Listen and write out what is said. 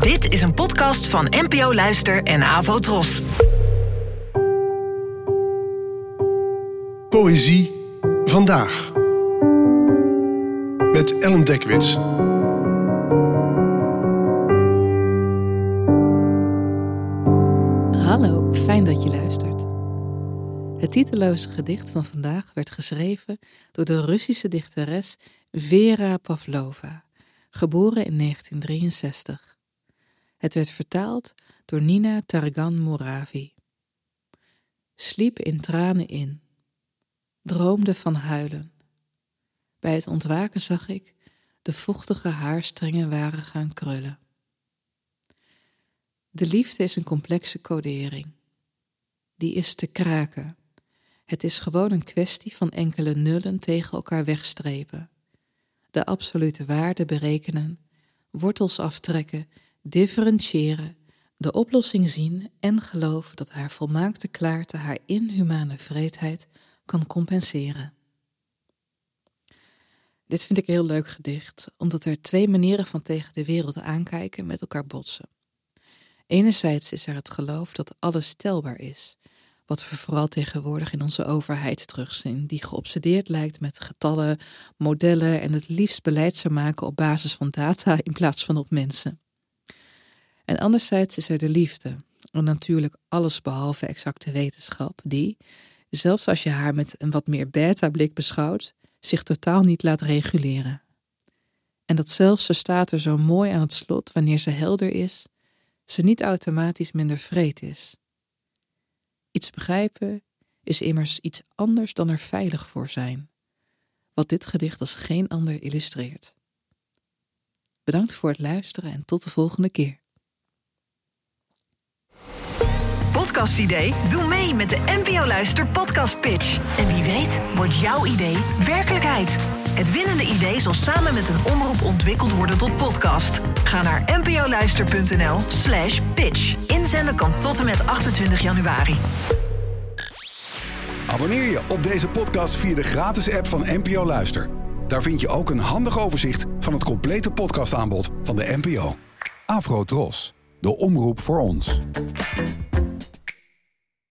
Dit is een podcast van NPO Luister en Avo Tros. Poëzie vandaag. Met Ellen Dekwits. Hallo, fijn dat je luistert. Het titeloze gedicht van vandaag werd geschreven door de Russische dichteres Vera Pavlova, geboren in 1963. Het werd vertaald door Nina Targan Moravi. Sliep in tranen in, droomde van huilen. Bij het ontwaken zag ik de vochtige haarstrengen waren gaan krullen. De liefde is een complexe codering. Die is te kraken. Het is gewoon een kwestie van enkele nullen tegen elkaar wegstrepen. De absolute waarde berekenen, wortels aftrekken, differentiëren, de oplossing zien en geloven dat haar volmaakte klaarte haar inhumane vreedheid kan compenseren. Dit vind ik een heel leuk gedicht, omdat er twee manieren van tegen de wereld aankijken met elkaar botsen. Enerzijds is er het geloof dat alles telbaar is, wat we vooral tegenwoordig in onze overheid terugzien, die geobsedeerd lijkt met getallen, modellen en het liefst beleid zou maken op basis van data in plaats van op mensen. En anderzijds is er de liefde, en natuurlijk alles behalve exacte wetenschap, die, zelfs als je haar met een wat meer beta-blik beschouwt, zich totaal niet laat reguleren. En dat zelfs, ze staat er zo mooi aan het slot wanneer ze helder is, ze niet automatisch minder vreed is. Iets begrijpen is immers iets anders dan er veilig voor zijn, wat dit gedicht als geen ander illustreert. Bedankt voor het luisteren en tot de volgende keer. Podcastidee? Doe mee met de NPO Luister Podcast Pitch. En wie weet wordt jouw idee werkelijkheid. Het winnende idee zal samen met een omroep ontwikkeld worden tot podcast. Ga naar npoluister.nl slash pitch. Inzenden kan tot en met 28 januari. Abonneer je op deze podcast via de gratis app van NPO Luister. Daar vind je ook een handig overzicht van het complete podcastaanbod van de NPO. Afro Tros, de omroep voor ons.